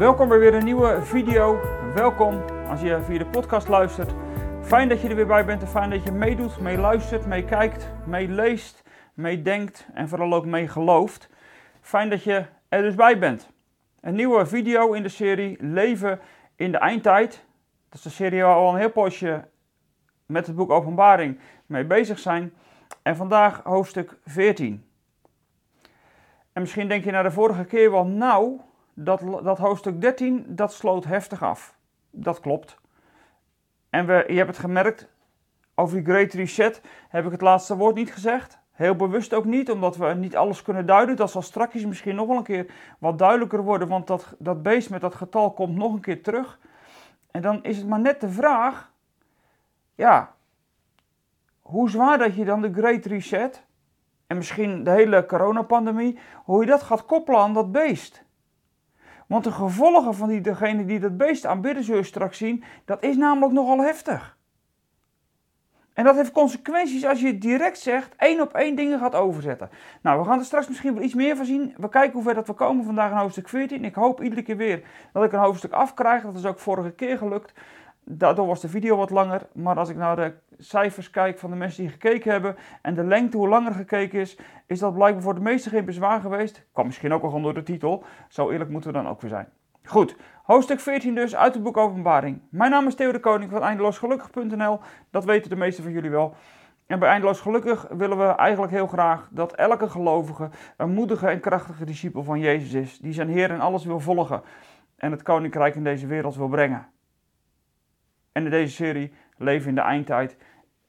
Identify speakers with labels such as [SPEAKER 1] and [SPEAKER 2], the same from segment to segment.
[SPEAKER 1] Welkom bij weer een nieuwe video. Welkom als je via de podcast luistert. Fijn dat je er weer bij bent en fijn dat je meedoet, meeluistert, meekijkt, meeleest, meedenkt en vooral ook mee gelooft. Fijn dat je er dus bij bent. Een nieuwe video in de serie Leven in de Eindtijd. Dat is de serie waar we al een heel poosje met het boek Openbaring mee bezig zijn. En vandaag hoofdstuk 14. En misschien denk je naar de vorige keer wel, nou, dat, dat hoofdstuk 13, dat sloot heftig af. Dat klopt. En we, je hebt het gemerkt, over die Great Reset heb ik het laatste woord niet gezegd. Heel bewust ook niet, omdat we niet alles kunnen duiden. Dat zal straks misschien nog wel een keer wat duidelijker worden, want dat, dat beest met dat getal komt nog een keer terug. En dan is het maar net de vraag, ja, hoe zwaar dat je dan de Great Reset en misschien de hele coronapandemie, hoe je dat gaat koppelen aan dat beest. Want de gevolgen van die, degene die dat beest aanbidden, zul je straks zien, dat is namelijk nogal heftig. En dat heeft consequenties als je direct zegt, één op één dingen gaat overzetten. Nou, we gaan er straks misschien wel iets meer van zien. We kijken hoe ver dat we komen vandaag in hoofdstuk 14. Ik hoop iedere keer weer dat ik een hoofdstuk afkrijg. Dat is ook vorige keer gelukt. Daardoor was de video wat langer. Maar als ik naar de cijfers kijk van de mensen die gekeken hebben en de lengte hoe langer gekeken is, is dat blijkbaar voor de meesten geen bezwaar geweest. Kan misschien ook wel gewoon door de titel. Zo eerlijk moeten we dan ook weer zijn. Goed, hoofdstuk 14 dus uit het boek Openbaring. Mijn naam is Theo de Koning van eindeloosgelukkig.nl. Dat weten de meesten van jullie wel. En bij Eindeloos Gelukkig willen we eigenlijk heel graag dat elke gelovige een moedige en krachtige discipel van Jezus is. Die zijn Heer in alles wil volgen en het koninkrijk in deze wereld wil brengen. En in deze serie Leven in de Eindtijd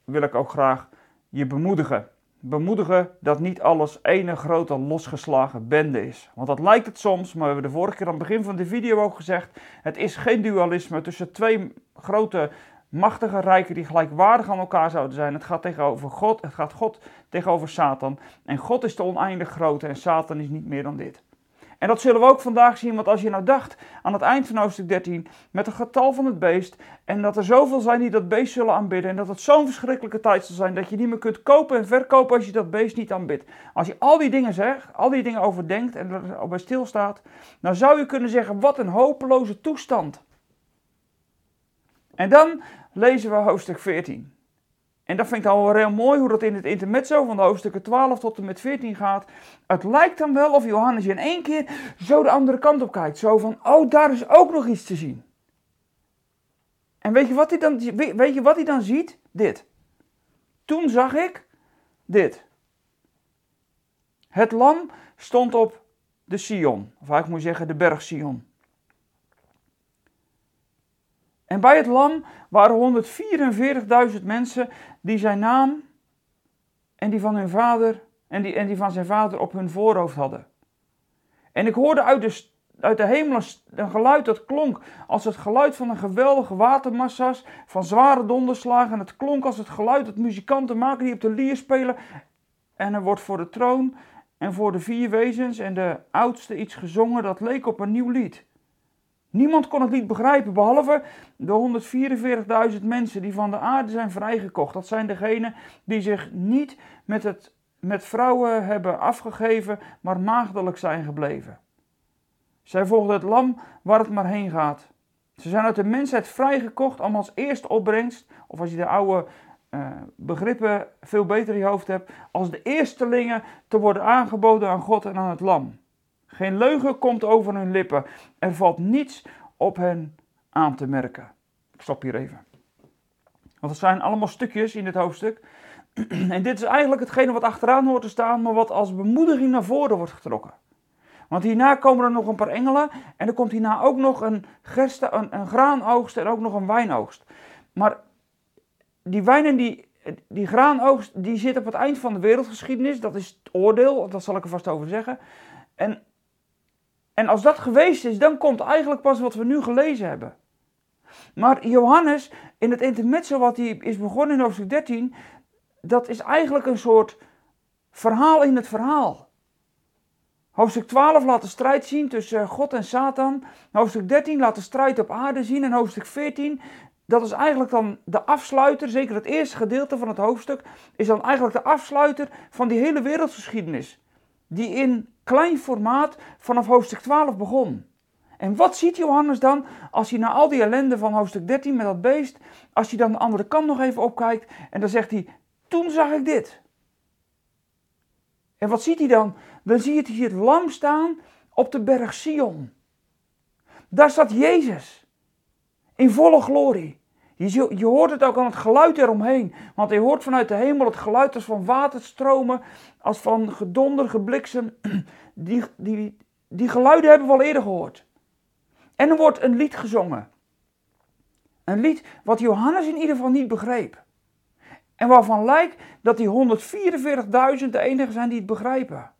[SPEAKER 1] wil ik ook graag je bemoedigen. Bemoedigen dat niet alles ene grote losgeslagen bende is. Want dat lijkt het soms, maar we hebben de vorige keer aan het begin van de video ook gezegd: het is geen dualisme tussen twee grote machtige rijken die gelijkwaardig aan elkaar zouden zijn. Het gaat tegenover God, het gaat God tegenover Satan. En God is de oneindig grote en Satan is niet meer dan dit. En dat zullen we ook vandaag zien, want als je nou dacht aan het eind van hoofdstuk 13 met het getal van het beest en dat er zoveel zijn die dat beest zullen aanbidden en dat het zo'n verschrikkelijke tijd zal zijn dat je niet meer kunt kopen en verkopen als je dat beest niet aanbidt. Als je al die dingen zegt, al die dingen overdenkt en er bij stilstaat, dan zou je kunnen zeggen wat een hopeloze toestand. En dan lezen we hoofdstuk 14. En dat vind ik dan wel heel mooi hoe dat in het intermezzo van de hoofdstukken 12 tot en met 14 gaat. Het lijkt dan wel of Johannes in één keer zo de andere kant op kijkt. Zo van, oh daar is ook nog iets te zien. En weet je wat hij dan, weet je wat hij dan ziet? Dit. Toen zag ik dit. Het lam stond op de Sion. Of ik moet zeggen de berg Sion. En bij het lam waren 144.000 mensen die zijn naam en die van hun vader en die, en die van zijn vader op hun voorhoofd hadden. En ik hoorde uit de, uit de hemel een geluid dat klonk als het geluid van een geweldige watermassa's, van zware donderslagen. En het klonk als het geluid dat muzikanten maken die op de lier spelen. En er wordt voor de troon en voor de vier wezens en de oudste iets gezongen dat leek op een nieuw lied. Niemand kon het lied begrijpen, behalve de 144.000 mensen die van de aarde zijn vrijgekocht. Dat zijn degenen die zich niet met, het, met vrouwen hebben afgegeven, maar maagdelijk zijn gebleven. Zij volgden het lam waar het maar heen gaat. Ze zijn uit de mensheid vrijgekocht om als eerste opbrengst, of als je de oude uh, begrippen veel beter in je hoofd hebt, als de eerstelingen te worden aangeboden aan God en aan het lam. Geen leugen komt over hun lippen. Er valt niets op hen aan te merken. Ik stop hier even. Want het zijn allemaal stukjes in dit hoofdstuk. En dit is eigenlijk hetgene wat achteraan hoort te staan, maar wat als bemoediging naar voren wordt getrokken. Want hierna komen er nog een paar engelen en er komt hierna ook nog een, gerste, een, een graanoogst en ook nog een wijnoogst. Maar die wijn en die, die graanoogst die zit op het eind van de wereldgeschiedenis. Dat is het oordeel, dat zal ik er vast over zeggen. En en als dat geweest is, dan komt eigenlijk pas wat we nu gelezen hebben. Maar Johannes, in het intermezzo wat hij is begonnen in hoofdstuk 13, dat is eigenlijk een soort verhaal in het verhaal. Hoofdstuk 12 laat de strijd zien tussen God en Satan. Hoofdstuk 13 laat de strijd op aarde zien. En hoofdstuk 14, dat is eigenlijk dan de afsluiter, zeker het eerste gedeelte van het hoofdstuk, is dan eigenlijk de afsluiter van die hele wereldgeschiedenis. Die in klein formaat vanaf hoofdstuk 12 begon. En wat ziet Johannes dan als hij na al die ellende van hoofdstuk 13 met dat beest, als hij dan de andere kant nog even opkijkt en dan zegt hij, toen zag ik dit. En wat ziet hij dan? Dan zie je hier het lam staan op de berg Sion. Daar staat Jezus in volle glorie. Je, je hoort het ook aan het geluid eromheen. Want je hoort vanuit de hemel het geluid als van waterstromen, als van gedonder, gebliksem. Die, die, die geluiden hebben we al eerder gehoord. En er wordt een lied gezongen. Een lied wat Johannes in ieder geval niet begreep. En waarvan lijkt dat die 144.000 de enige zijn die het begrijpen.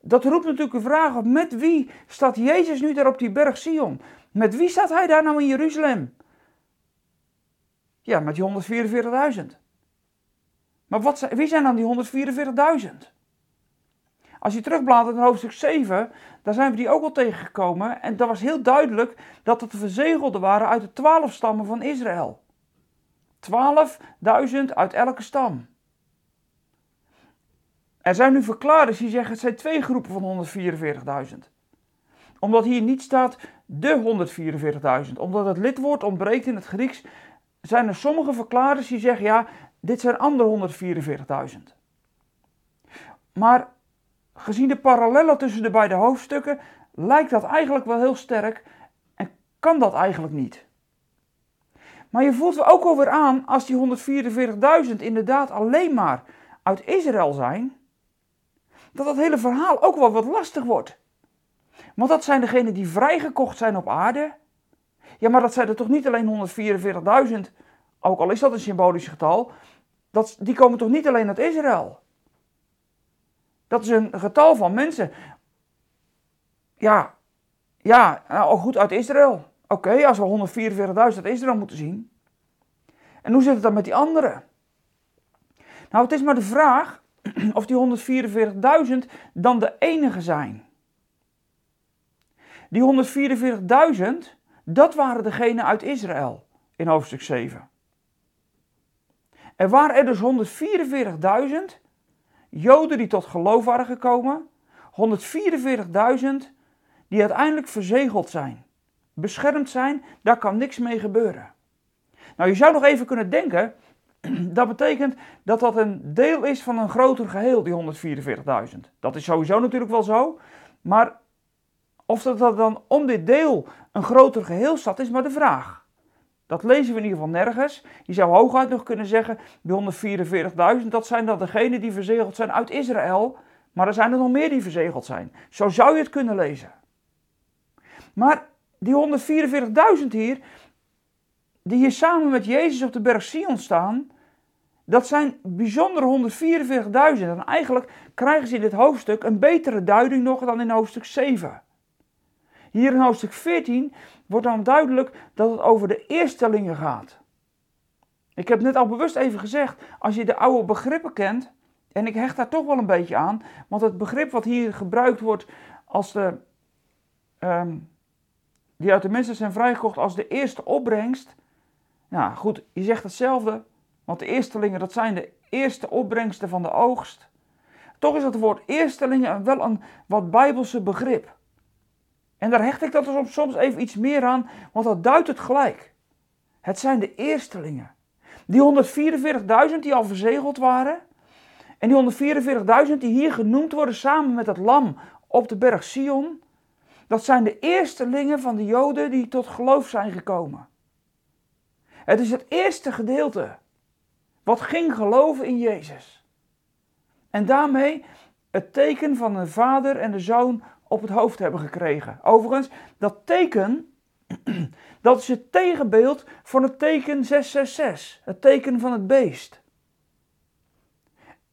[SPEAKER 1] Dat roept natuurlijk een vraag op: met wie staat Jezus nu daar op die berg Sion? Met wie staat hij daar nou in Jeruzalem? Ja, met die 144.000. Maar wat, wie zijn dan die 144.000? Als je terugbladert naar hoofdstuk 7, daar zijn we die ook al tegengekomen. En dat was heel duidelijk dat het de verzegelden waren uit de twaalf stammen van Israël. 12.000 uit elke stam. Er zijn nu verklaarders die zeggen het zijn twee groepen van 144.000. Omdat hier niet staat de 144.000. Omdat het lidwoord ontbreekt in het Grieks, zijn er sommige verklaarders die zeggen ja, dit zijn andere 144.000. Maar gezien de parallellen tussen de beide hoofdstukken lijkt dat eigenlijk wel heel sterk en kan dat eigenlijk niet. Maar je voelt ook alweer aan als die 144.000 inderdaad alleen maar uit Israël zijn, dat dat hele verhaal ook wel wat lastig wordt. Want dat zijn degenen die vrijgekocht zijn op aarde. Ja, maar dat zijn er toch niet alleen 144.000, ook al is dat een symbolisch getal, dat, die komen toch niet alleen uit Israël. Dat is een getal van mensen. Ja, ja, nou goed, uit Israël. Oké, als we 144.000 uit Israël moeten zien. En hoe zit het dan met die anderen? Nou, het is maar de vraag of die 144.000 dan de enige zijn. Die 144.000, dat waren degenen uit Israël in hoofdstuk 7. Er waren er dus 144.000 Joden die tot geloof waren gekomen, 144.000 die uiteindelijk verzegeld zijn, beschermd zijn, daar kan niks mee gebeuren. Nou, je zou nog even kunnen denken, dat betekent dat dat een deel is van een groter geheel, die 144.000. Dat is sowieso natuurlijk wel zo, maar of dat, dat dan om dit deel een groter geheel staat, is maar de vraag. Dat lezen we in ieder geval nergens. Je zou hooguit nog kunnen zeggen, die 144.000, dat zijn dan degenen die verzegeld zijn uit Israël. Maar er zijn er nog meer die verzegeld zijn. Zo zou je het kunnen lezen. Maar die 144.000 hier, die hier samen met Jezus op de berg Sion staan, dat zijn bijzondere 144.000. En eigenlijk krijgen ze in dit hoofdstuk een betere duiding nog dan in hoofdstuk 7. Hier in hoofdstuk 14 wordt dan duidelijk dat het over de eerstelingen gaat. Ik heb net al bewust even gezegd, als je de oude begrippen kent, en ik hecht daar toch wel een beetje aan, want het begrip wat hier gebruikt wordt als de, ehm, die uit de mensen zijn vrijgekocht als de eerste opbrengst. Nou goed, je zegt hetzelfde, want de eerstelingen dat zijn de eerste opbrengsten van de oogst. Toch is het woord eerstelingen wel een wat bijbelse begrip. En daar hecht ik dat soms even iets meer aan, want dat duidt het gelijk. Het zijn de eerstelingen. Die 144.000 die al verzegeld waren. En die 144.000 die hier genoemd worden samen met het lam op de berg Sion. Dat zijn de eerstelingen van de Joden die tot geloof zijn gekomen. Het is het eerste gedeelte wat ging geloven in Jezus. En daarmee het teken van de Vader en de Zoon op het hoofd hebben gekregen. Overigens, dat teken, dat is het tegenbeeld van het teken 666, het teken van het beest.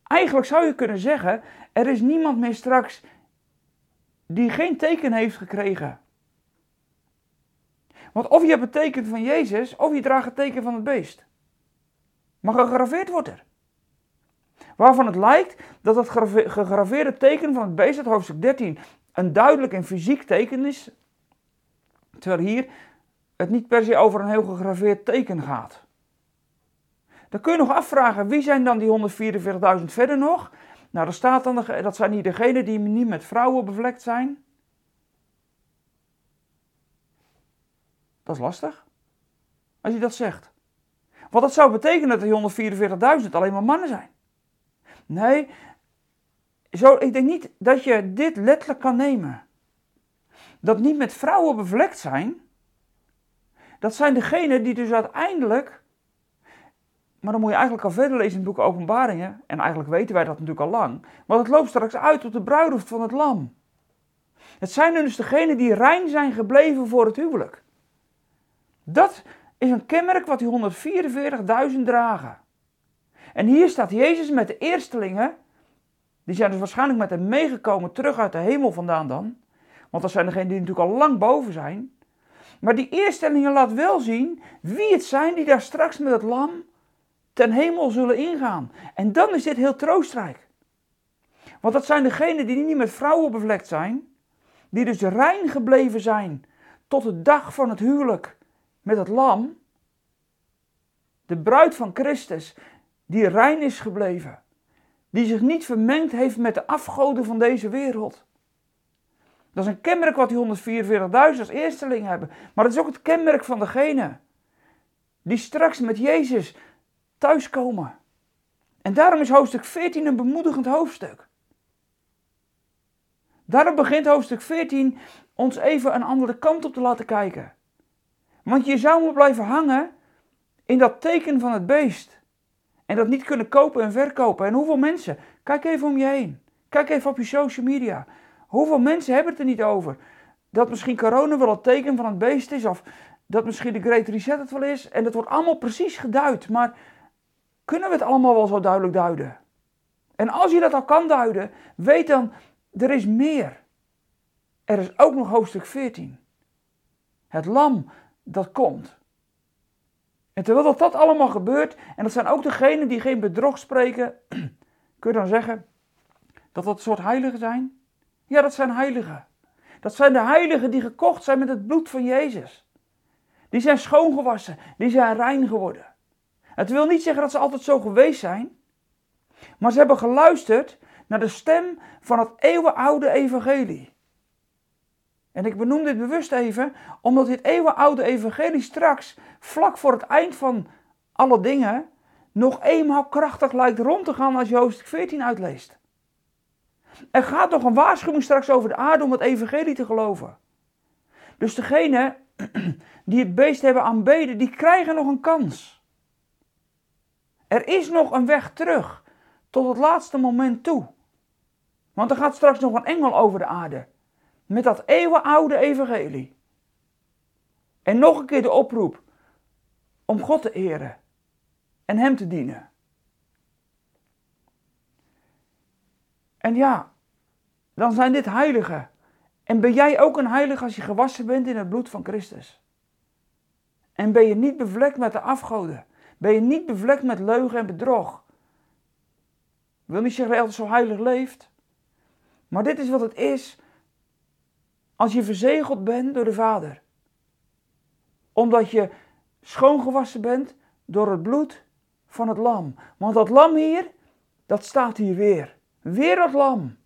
[SPEAKER 1] Eigenlijk zou je kunnen zeggen, er is niemand meer straks die geen teken heeft gekregen. Want of je hebt het teken van Jezus, of je draagt het teken van het beest. Maar gegraveerd wordt er. Waarvan het lijkt dat het gegraveerde teken van het beest uit hoofdstuk 13 een duidelijk en fysiek teken is, terwijl hier het niet per se over een heel gegraveerd teken gaat. Dan kun je nog afvragen, wie zijn dan die 144.000 verder nog? Nou, dat, staat dan, dat zijn hier degenen die niet met vrouwen bevlekt zijn. Dat is lastig. Als je dat zegt. Want dat zou betekenen dat die 144.000 alleen maar mannen zijn. Nee, zo, ik denk niet dat je dit letterlijk kan nemen. Dat niet met vrouwen bevlekt zijn, dat zijn degenen die dus uiteindelijk, maar dan moet je eigenlijk al verder lezen in het boek Openbaringen, en eigenlijk weten wij dat natuurlijk al lang, maar het loopt straks uit tot de bruiloft van het lam. Het zijn dus degenen die rein zijn gebleven voor het huwelijk. Dat is een kenmerk wat die 144.000 dragen. En hier staat Jezus met de eerstelingen, die zijn dus waarschijnlijk met hem meegekomen terug uit de hemel vandaan dan, want dat zijn degenen die natuurlijk al lang boven zijn. Maar die eerstelingen laat wel zien wie het zijn die daar straks met het lam ten hemel zullen ingaan. En dan is dit heel troostrijk. Want dat zijn degenen die niet met vrouwen bevlekt zijn, die dus rein gebleven zijn tot de dag van het huwelijk met het lam. De bruid van Christus, die rein is gebleven, die zich niet vermengd heeft met de afgoden van deze wereld. Dat is een kenmerk wat die 144.000 als eersteling hebben. Maar dat is ook het kenmerk van degene die straks met Jezus thuiskomen. En daarom is hoofdstuk 14 een bemoedigend hoofdstuk. Daarom begint hoofdstuk 14 ons even een andere kant op te laten kijken. Want je zou maar blijven hangen in dat teken van het beest. En dat niet kunnen kopen en verkopen. En hoeveel mensen? Kijk even om je heen. Kijk even op je social media. Hoeveel mensen hebben het er niet over? Dat misschien corona wel het teken van het beest is, of dat misschien de Great Reset het wel is. En dat wordt allemaal precies geduid. Maar kunnen we het allemaal wel zo duidelijk duiden? En als je dat al kan duiden, weet dan, er is meer. Er is ook nog hoofdstuk 14. Het lam dat komt. En terwijl dat, dat allemaal gebeurt, en dat zijn ook degenen die geen bedrog spreken, kun je dan zeggen dat dat een soort heiligen zijn? Ja, dat zijn heiligen. Dat zijn de heiligen die gekocht zijn met het bloed van Jezus. Die zijn schoongewassen, die zijn rein geworden. Het wil niet zeggen dat ze altijd zo geweest zijn, maar ze hebben geluisterd naar de stem van het eeuwenoude evangelie. En ik benoem dit bewust even, omdat dit eeuwenoude evangelie straks, vlak voor het eind van alle dingen, nog eenmaal krachtig lijkt rond te gaan als je hoofdstuk 14 uitleest. Er gaat nog een waarschuwing straks over de aarde om het evangelie te geloven. Dus degene die het beest hebben aanbeden, die krijgen nog een kans. Er is nog een weg terug tot het laatste moment toe. Want er gaat straks nog een engel over de aarde met dat eeuwenoude evangelie. En nog een keer de oproep om God te eren en Hem te dienen. En ja, dan zijn dit heiligen. En ben jij ook een heilige als je gewassen bent in het bloed van Christus? En ben je niet bevlekt met de afgoden? Ben je niet bevlekt met leugen en bedrog? wil niet zeggen dat je altijd zo heilig leeft. Maar dit is wat het is als je verzegeld bent door de Vader. Omdat je schoongewassen bent door het bloed van het lam. Want dat lam hier, dat staat hier weer. Weer dat lam.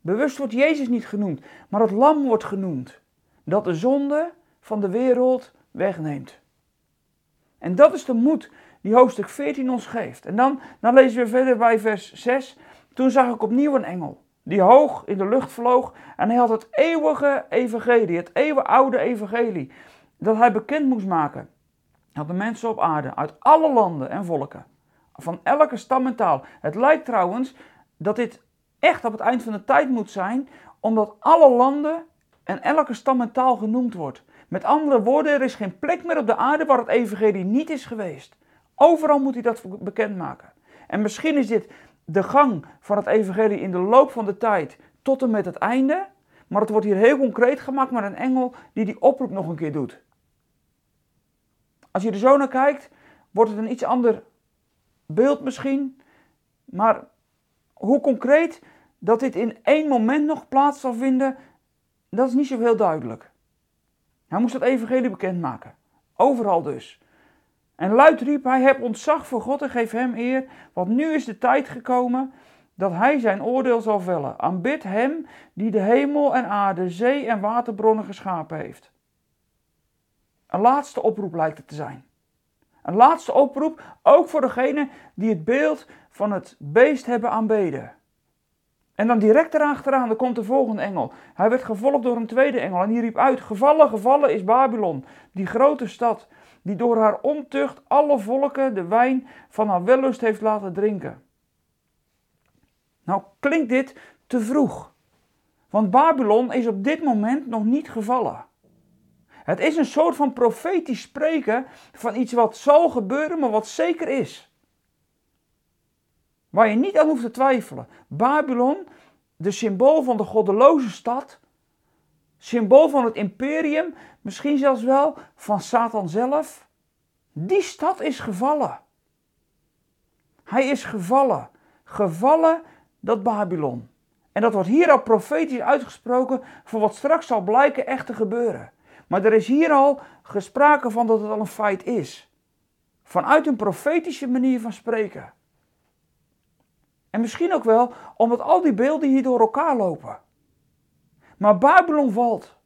[SPEAKER 1] Bewust wordt Jezus niet genoemd, maar het lam wordt genoemd. Dat de zonde van de wereld wegneemt. En dat is de moed die hoofdstuk 14 ons geeft. En dan, dan lezen we verder bij vers 6. Toen zag ik opnieuw een engel, die hoog in de lucht vloog. En hij had het eeuwige evangelie, het eeuwenoude evangelie, dat hij bekend moest maken. Had de mensen op aarde, uit alle landen en volken, van elke stam en taal. Het lijkt trouwens dat dit echt op het eind van de tijd moet zijn, omdat alle landen en elke stam en taal genoemd wordt. Met andere woorden, er is geen plek meer op de aarde waar het evangelie niet is geweest. Overal moet hij dat bekendmaken. En misschien is dit de gang van het evangelie in de loop van de tijd tot en met het einde. Maar het wordt hier heel concreet gemaakt met een engel die die oproep nog een keer doet. Als je er zo naar kijkt, wordt het een iets ander beeld misschien. Maar hoe concreet dat dit in één moment nog plaats zal vinden, dat is niet zo heel duidelijk. Hij moest het evangelie bekendmaken. Overal dus. En luid riep hij, heb ontzag voor God en geef hem eer, want nu is de tijd gekomen dat hij zijn oordeel zal vellen. Aanbid hem die de hemel en aarde, zee en waterbronnen geschapen heeft. Een laatste oproep lijkt het te zijn. Een laatste oproep, ook voor degene die het beeld van het beest hebben aanbeden. En dan direct erachteraan, komt de volgende engel. Hij werd gevolgd door een tweede engel en die riep uit: Gevallen, gevallen is Babylon, die grote stad, die door haar ontucht alle volken de wijn van haar wellust heeft laten drinken. Nou klinkt dit te vroeg, want Babylon is op dit moment nog niet gevallen. Het is een soort van profetisch spreken van iets wat zal gebeuren, maar wat zeker is. Waar je niet aan hoeft te twijfelen. Babylon, de symbool van de goddeloze stad, symbool van het imperium, misschien zelfs wel van Satan zelf. Die stad is gevallen. Hij is gevallen. Gevallen dat Babylon. En dat wordt hier al profetisch uitgesproken voor wat straks zal blijken echt te gebeuren. Maar er is hier al gesproken van dat het al een feit is. Vanuit een profetische manier van spreken. En misschien ook wel omdat al die beelden hier door elkaar lopen. Maar Babylon valt.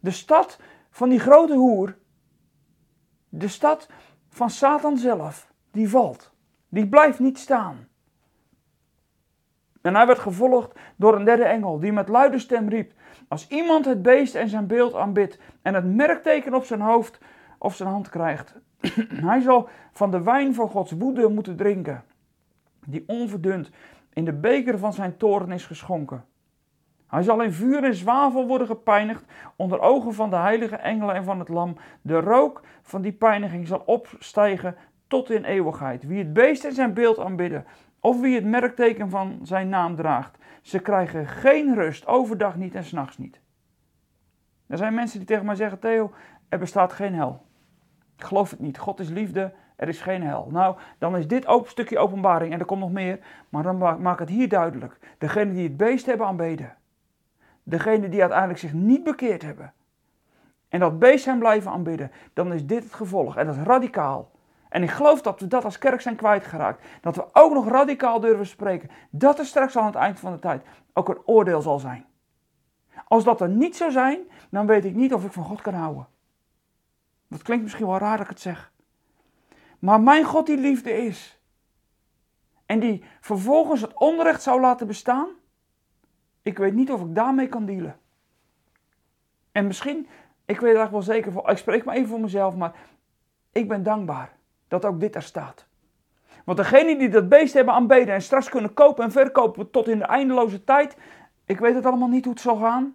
[SPEAKER 1] De stad van die grote hoer. De stad van Satan zelf. Die valt. Die blijft niet staan. En hij werd gevolgd door een derde engel die met luide stem riep: Als iemand het beest en zijn beeld aanbidt en het merkteken op zijn hoofd of zijn hand krijgt, hij zal van de wijn van Gods woede moeten drinken die onverdund in de beker van zijn toren is geschonken. Hij zal in vuur en zwavel worden gepijnigd onder ogen van de heilige engelen en van het lam. De rook van die pijniging zal opstijgen tot in eeuwigheid. Wie het beest en zijn beeld aanbidden, of wie het merkteken van zijn naam draagt, ze krijgen geen rust, overdag niet en s'nachts niet. Er zijn mensen die tegen mij zeggen, Theo, er bestaat geen hel. Ik geloof het niet. God is liefde er is geen hel. Nou, dan is dit ook een stukje openbaring en er komt nog meer, maar dan maak het hier duidelijk. Degene die het beest hebben aanbeden, degene die uiteindelijk zich niet bekeerd hebben en dat beest zijn blijven aanbidden, dan is dit het gevolg en dat is radicaal. En ik geloof dat we dat als kerk zijn kwijtgeraakt. Dat we ook nog radicaal durven spreken. Dat er straks aan het eind van de tijd ook een oordeel zal zijn. Als dat er niet zou zijn, dan weet ik niet of ik van God kan houden. Dat klinkt misschien wel raar dat ik het zeg. Maar mijn God die liefde is. En die vervolgens het onrecht zou laten bestaan. Ik weet niet of ik daarmee kan dealen. En misschien, ik weet eigenlijk wel zeker, voor, ik spreek maar even voor mezelf, maar ik ben dankbaar dat ook dit er staat. Want degenen die dat beest hebben aanbeden en straks kunnen kopen en verkopen tot in de eindeloze tijd, ik weet het allemaal niet hoe het zal gaan,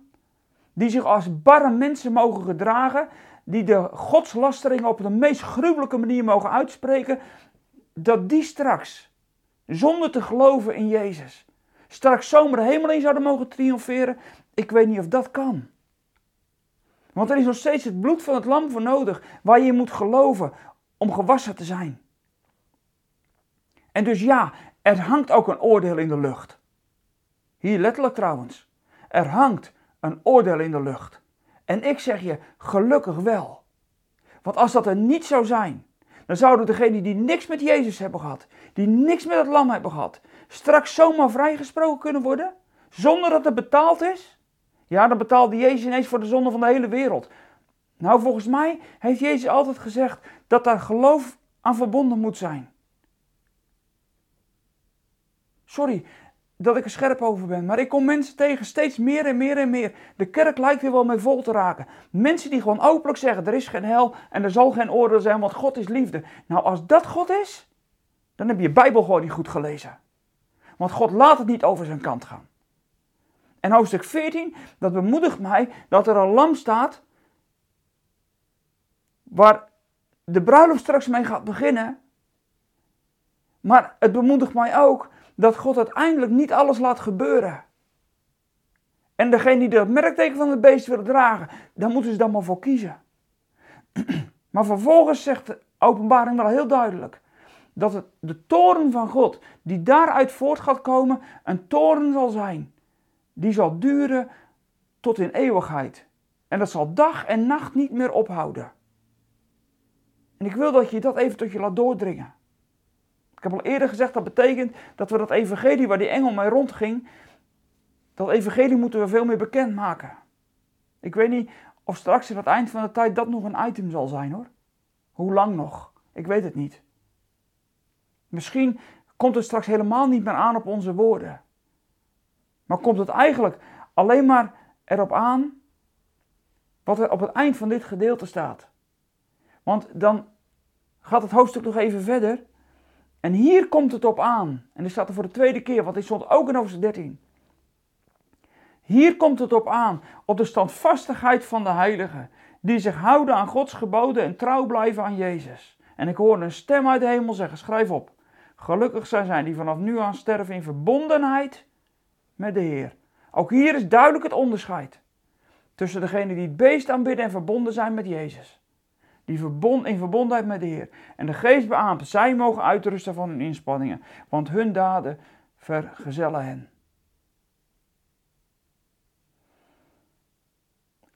[SPEAKER 1] die zich als barre mensen mogen gedragen die de godslastering op de meest gruwelijke manier mogen uitspreken, dat die straks, zonder te geloven in Jezus, straks zomaar de hemel in zouden mogen triomferen, ik weet niet of dat kan. Want er is nog steeds het bloed van het lam voor nodig, waar je moet geloven om gewassen te zijn. En dus ja, er hangt ook een oordeel in de lucht. Hier letterlijk trouwens. Er hangt een oordeel in de lucht. En ik zeg je, gelukkig wel. Want als dat er niet zou zijn, dan zouden degenen die niks met Jezus hebben gehad, die niks met het lam hebben gehad, straks zomaar vrijgesproken kunnen worden, zonder dat het betaald is. Ja, dan betaalde Jezus ineens voor de zonde van de hele wereld. Nou, volgens mij heeft Jezus altijd gezegd dat daar geloof aan verbonden moet zijn. Sorry, dat ik er scherp over ben. Maar ik kom mensen tegen, steeds meer en meer en meer. De kerk lijkt weer wel mee vol te raken. Mensen die gewoon openlijk zeggen: er is geen hel en er zal geen oordeel zijn, want God is liefde. Nou, als dat God is, dan heb je je Bijbel gewoon niet goed gelezen. Want God laat het niet over zijn kant gaan. En hoofdstuk 14, dat bemoedigt mij dat er een lam staat. Waar de bruiloft straks mee gaat beginnen. Maar het bemoedigt mij ook dat God uiteindelijk niet alles laat gebeuren. En degene die dat merkteken van het beest willen dragen, daar moeten ze dan maar voor kiezen. Maar vervolgens zegt de openbaring wel heel duidelijk dat het de toren van God, die daaruit voort gaat komen, een toren zal zijn. Die zal duren tot in eeuwigheid. En dat zal dag en nacht niet meer ophouden. En ik wil dat je dat even tot je laat doordringen. Ik heb al eerder gezegd, dat betekent dat we dat evangelie waar die engel mee rondging, dat evangelie moeten we veel meer bekendmaken. Ik weet niet of straks aan het eind van de tijd dat nog een item zal zijn hoor. Hoe lang nog? Ik weet het niet. Misschien komt het straks helemaal niet meer aan op onze woorden. Maar komt het eigenlijk alleen maar erop aan wat er op het eind van dit gedeelte staat. Want dan gaat het hoofdstuk nog even verder. En hier komt het op aan. En dit staat er voor de tweede keer, want dit stond ook in hoofdstuk 13. Hier komt het op aan, op de standvastigheid van de heiligen, die zich houden aan Gods geboden en trouw blijven aan Jezus. En ik hoorde een stem uit de hemel zeggen, schrijf op, gelukkig zijn zij die vanaf nu aan sterven in verbondenheid met de Heer. Ook hier is duidelijk het onderscheid tussen degenen die het beest aanbidden en verbonden zijn met Jezus. Die verbond, in verbondenheid met de Heer. En de geest beaamt, zij mogen uitrusten van hun inspanningen, want hun daden vergezellen hen.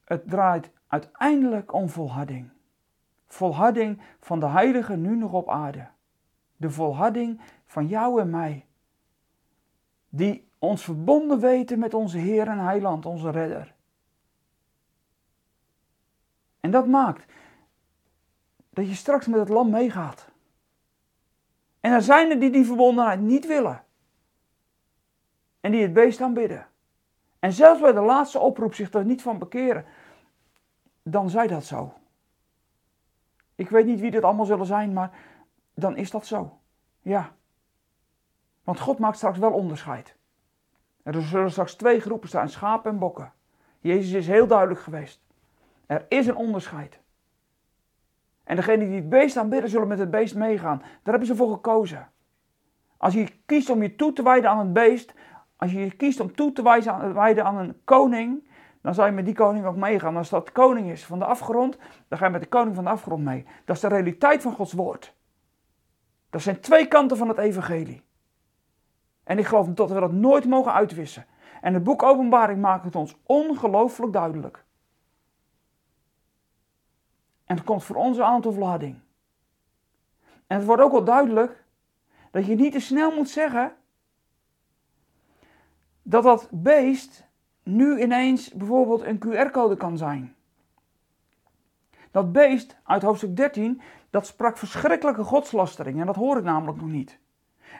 [SPEAKER 1] Het draait uiteindelijk om volharding. Volharding van de heilige nu nog op aarde. De volharding van jou en mij. Die ons verbonden weten met onze Heer en Heiland, onze Redder. En dat maakt dat je straks met het lam meegaat. En er zijn er die die verbondenheid niet willen. En die het beest aanbidden. En zelfs bij de laatste oproep zich er niet van bekeren. Dan zij dat zo. Ik weet niet wie dit allemaal zullen zijn, maar dan is dat zo. Ja. Want God maakt straks wel onderscheid. Er zullen straks twee groepen staan, schapen en bokken. Jezus is heel duidelijk geweest. Er is een onderscheid. En degenen die het beest aanbidden, zullen met het beest meegaan. Daar hebben ze voor gekozen. Als je kiest om je toe te wijden aan het beest, als je kiest om toe te wijden aan een koning, dan zal je met die koning ook meegaan. Als dat koning is van de afgrond, dan ga je met de koning van de afgrond mee. Dat is de realiteit van Gods woord. Dat zijn twee kanten van het evangelie. En ik geloof dat we dat nooit mogen uitwissen. En het boek Openbaring maakt het ons ongelooflijk duidelijk. En het komt voor ons aan volharding. En het wordt ook wel duidelijk dat je niet te snel moet zeggen dat dat beest nu ineens bijvoorbeeld een QR-code kan zijn. Dat beest uit hoofdstuk 13, dat sprak verschrikkelijke godslastering en dat hoor ik namelijk nog niet.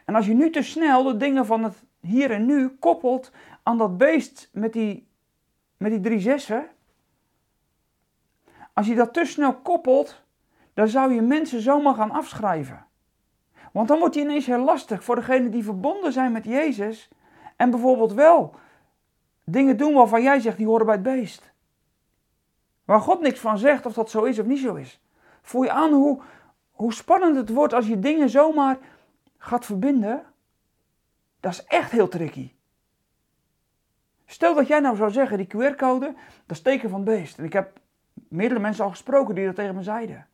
[SPEAKER 1] En als je nu te snel de dingen van het hier en nu koppelt aan dat beest met die, met die drie zessen, als je dat te snel koppelt, dan zou je mensen zomaar gaan afschrijven. Want dan wordt die ineens heel lastig voor degenen die verbonden zijn met Jezus en bijvoorbeeld wel dingen doen waarvan jij zegt die horen bij het beest. Waar God niks van zegt of dat zo is of niet zo is. Voel je aan hoe, hoe spannend het wordt als je dingen zomaar gaat verbinden? Dat is echt heel tricky. Stel dat jij nou zou zeggen, die QR-code, dat is teken van beest. En ik heb meerdere mensen al gesproken die dat tegen me zeiden.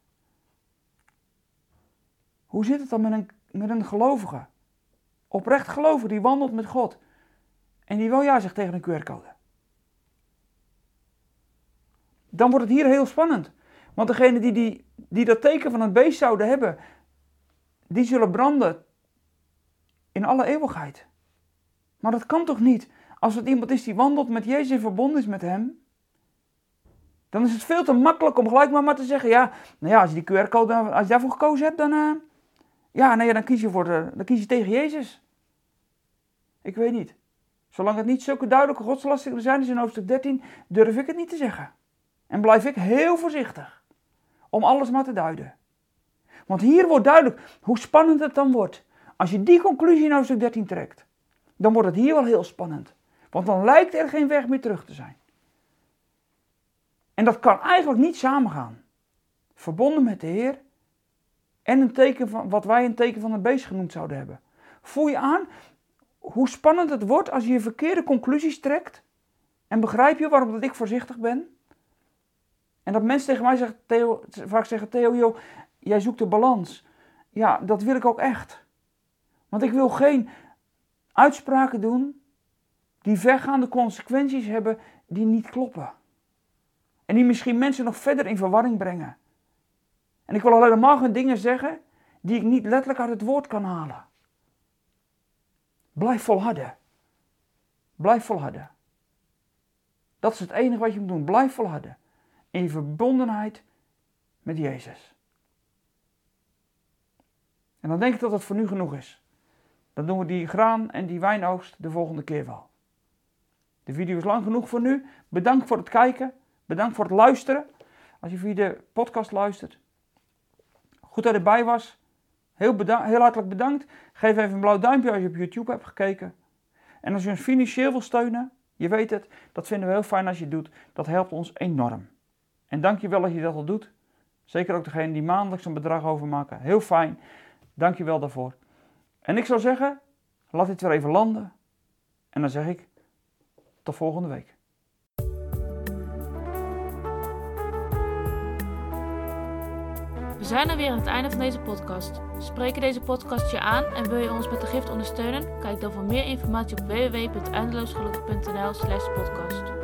[SPEAKER 1] Hoe zit het dan met een, met een gelovige? Oprecht gelovige die wandelt met God. En die wel ja zegt tegen een QR-code. Dan wordt het hier heel spannend. Want degene die, die, die dat teken van het beest zouden hebben, die zullen branden in alle eeuwigheid. Maar dat kan toch niet? Als het iemand is die wandelt met Jezus en verbonden is met hem, dan is het veel te makkelijk om gelijk maar, maar te zeggen, ja, nou ja, als je die QR-code, als je daarvoor gekozen hebt, dan, uh, ja, dan kies je voor de, dan kies je tegen Jezus. Ik weet niet. Zolang het niet zulke duidelijke godslastingen zijn als in hoofdstuk 13, durf ik het niet te zeggen. En blijf ik heel voorzichtig om alles maar te duiden. Want hier wordt duidelijk hoe spannend het dan wordt. Als je die conclusie in hoofdstuk 13 trekt, dan wordt het hier wel heel spannend. Want dan lijkt er geen weg meer terug te zijn. En dat kan eigenlijk niet samengaan. Verbonden met de Heer en een teken van, wat wij een teken van een beest genoemd zouden hebben. Voel je aan hoe spannend het wordt als je je verkeerde conclusies trekt? En begrijp je waarom dat ik voorzichtig ben? En dat mensen tegen mij zeggen, Theo, vaak zeggen, Theo, joh, jij zoekt de balans. Ja, dat wil ik ook echt. Want ik wil geen uitspraken doen die vergaande consequenties hebben die niet kloppen. En die misschien mensen nog verder in verwarring brengen. En ik wil al helemaal geen dingen zeggen die ik niet letterlijk uit het woord kan halen. Blijf volharden. Blijf volharden. Dat is het enige wat je moet doen. Blijf volharden. In verbondenheid met Jezus. En dan denk ik dat het voor nu genoeg is. Dan doen we die graan en die wijnoogst de volgende keer wel. De video is lang genoeg voor nu. Bedankt voor het kijken. Bedankt voor het luisteren. Als je via de podcast luistert. Goed dat je erbij was. Heel, heel hartelijk bedankt. Geef even een blauw duimpje als je op YouTube hebt gekeken. En als je ons financieel wil steunen, je weet het, dat vinden we heel fijn als je het doet. Dat helpt ons enorm. En dank je wel dat je dat al doet. Zeker ook degene die maandelijks een bedrag overmaken. Heel fijn. Dank je wel daarvoor. En ik zou zeggen, laat dit weer even landen. En dan zeg ik, tot volgende week.
[SPEAKER 2] We zijn er weer aan het einde van deze podcast. Spreken deze podcast je aan en wil je ons met de gift ondersteunen? Kijk dan voor meer informatie op www.eindeloosgelukkig.nl slash podcast.